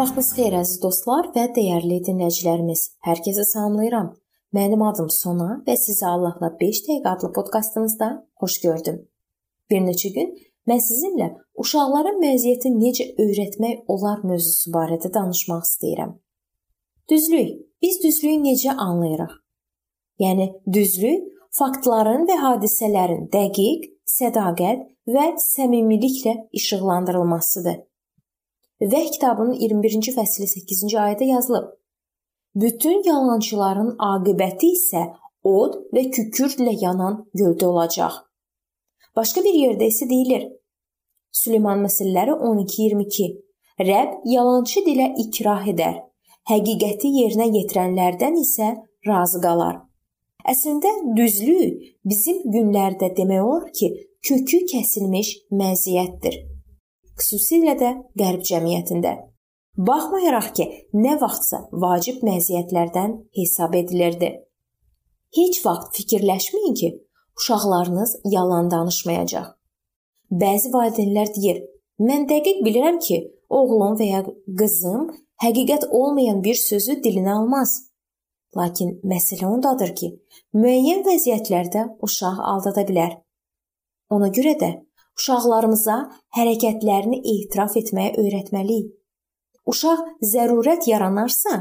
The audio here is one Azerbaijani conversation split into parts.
vaxtınız xeyir əziz dostlar və dəyərli dinləyicilərimiz. Hər kəsi salamlayıram. Mənim adım Sona və sizi Allahla 5 dəqiqə adlı podkastımızda xoş gördüm. Bir neçə gün mən sizinlə uşaqların vəziyyəti necə öyrətmək olar mövzusu barədə danışmaq istəyirəm. Düzlük. Biz düzlüyü necə anlayırıq? Yəni düzlük faktların və hadisələrin dəqiq, sədaqət və səmimiliklə işıqlandırılmasıdır. Vəh kitabının 21-ci fəsli 8-ci ayədə yazılıb. Bütün yalançıların aqibəti isə od və kükürdlə yanan göldə olacaq. Başqa bir yerdə isə deyilir: Süleyman məsəlləri 12:22 Rəbb yalançı dilə ikrah edər. Həqiqəti yerinə yetirənlərdən isə razı qalar. Əslində düzlük bizim günlərdə demək olar ki, kökü kəsilmiş məziyyətdir xüsusilə də qərb cəmiyyətində. Baxmayaraq ki, nə vaxtsa vacib məziyyətlərdən hesab edilirdi. Heç vaxt fikirləşməyin ki, uşaqlarınız yalan danışmayacaq. Bəzi valideynlər deyir: "Mən dəqiq bilirəm ki, oğlum və ya qızım həqiqət olmayan bir sözü dilinə almaz." Lakin məsələ ondadır ki, müəyyən vəziyyətlərdə uşaq aldada bilər. Ona görə də uşaqlarımıza hərəkətlərini etiraf etməyə öyrətməliyik. Uşaq zərurət yaranarsa,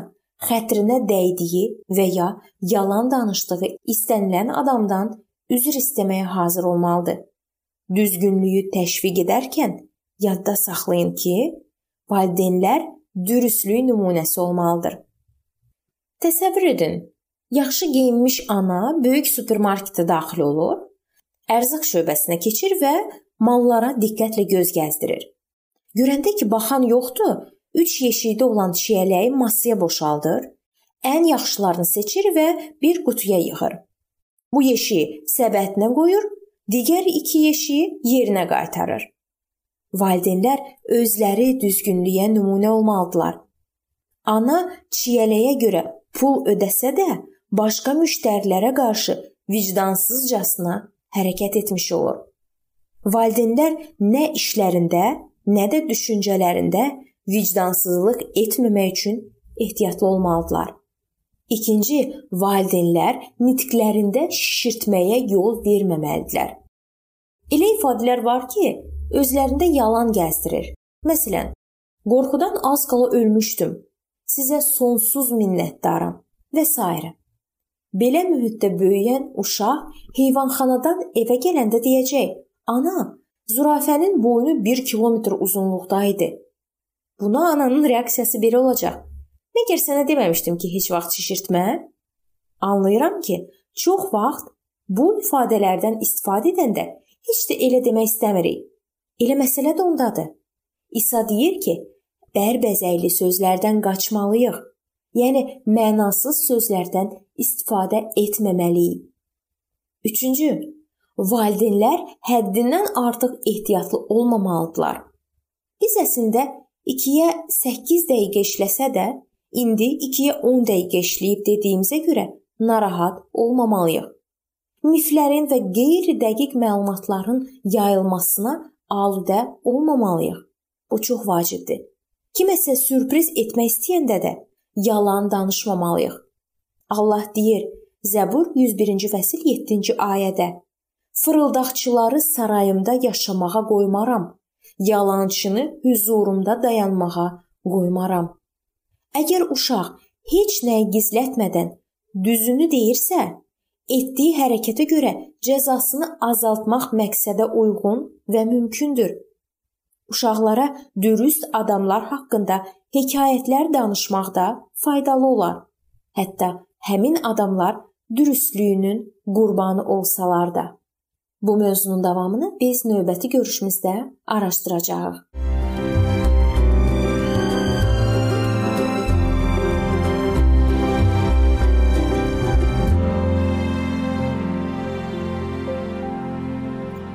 xətrinə dəydiyi və ya yalan danışdığı istənilən adamdan üzr istəməyə hazır olmalıdır. Düzgünlüyü təşviq edərkən yadda saxlayın ki, valideynlər dürüstlük nümunəsi olmalıdır. Təsəvvür edin, yaxşı geyinmiş ana böyük supermarketə daxil olur, ərzaq şöbəsinə keçir və mallara diqqətlə göz gəzdirir. Görəndə ki, baxan yoxdur, 3 yeşikdə olan çiyələyi masaya boşaldır, ən yaxşılarını seçir və bir qutuya yığır. Bu yeşiyi səbətinə qoyur, digər 2 yeşiyi yerinə qaytarır. Valideynlər özləri düzgünlüyə nümunə olmalıdılar. Ana çiyələyə görə pul ödəsə də, başqa müştərilərə qarşı vicdansızcasına hərəkət etmiş olur. Valideynlər nə işlərində, nə də düşüncələrində vicdansızlıq etməmək üçün ehtiyatlı olmalıdırlar. İkinci, valideynlər nitqlərində şişirtməyə yol verməməlidirlər. Elə ifadələr var ki, özlərində yalan gəzdirir. Məsələn, qorxudan az qala ölmüşdüm. Sizə sonsuz minnətdaram və s. Belə mühitdə böyüyən uşaq heyvanxanadan evə gələndə deyəcək: Ana, zürafənin boynu 1 kilometr uzunluqda idi. Buna ananın reaksiyası belə olacaq. Məgər sənə deməmişdim ki, heç vaxt şişirtmə? Anlayıram ki, çox vaxt bu ifadələrdən istifadə edəndə heç də elə demək istəmirik. Elə məsələ də ondadır. İsa deyir ki, bərbəzəkli sözlərdən qaçmalıyıq. Yəni mənasız sözlərdən istifadə etməməliyik. Üçüncü, valideynlər həddindən artıq ehtiyatlı olmamalıdılar. Biz əslində 2-yə 8 dəqiqə işləsə də, indi 2-yə 10 dəqiqə işləyib dediyimizə görə narahat olmamalıyıq. Miflərin və qeyri-dəqiq məlumatların yayılmasına aludə olmamalıyıq. Bu çox vacibdir. Kiməsə sürpriz etmək istəyəndə də yalan danışmamalıyıq. Allah deyir: Zəbur 101-ci fəsil 7-ci ayədə: Fırıldaqçıları sarayımda yaşamağa qoymaram. Yalançını huzurumda dayanmağa qoymaram. Əgər uşaq heç nəyi gizlətmədən düzünü deyirsə, etdiyi hərəkətə görə cəzasını azaltmaq məqsədə uyğun və mümkündür. Uşaqlara dürüst adamlar haqqında hekayətlər danışmaqda faydalı olar. Hətta həmin adamlar dürüstlüyünün qurbanı olsalar da. Bu mövzunun davamını biz növbəti görüşümüzdə araşdıracağıq.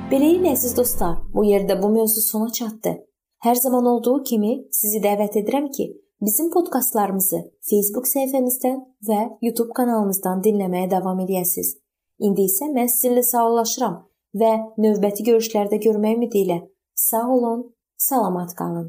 Beləliklə əziz dostlar, bu yerdə bu mövzu sona çatdı. Hər zaman olduğu kimi sizi dəvət edirəm ki, bizim podkastlarımızı Facebook səhifəmizdən və YouTube kanalımızdan dinləməyə davam edəsiniz. İndi isə mən sizinlə sağollaşıram və növbəti görüşlərdə görmək ümidi ilə sağ olun, salamat qalın.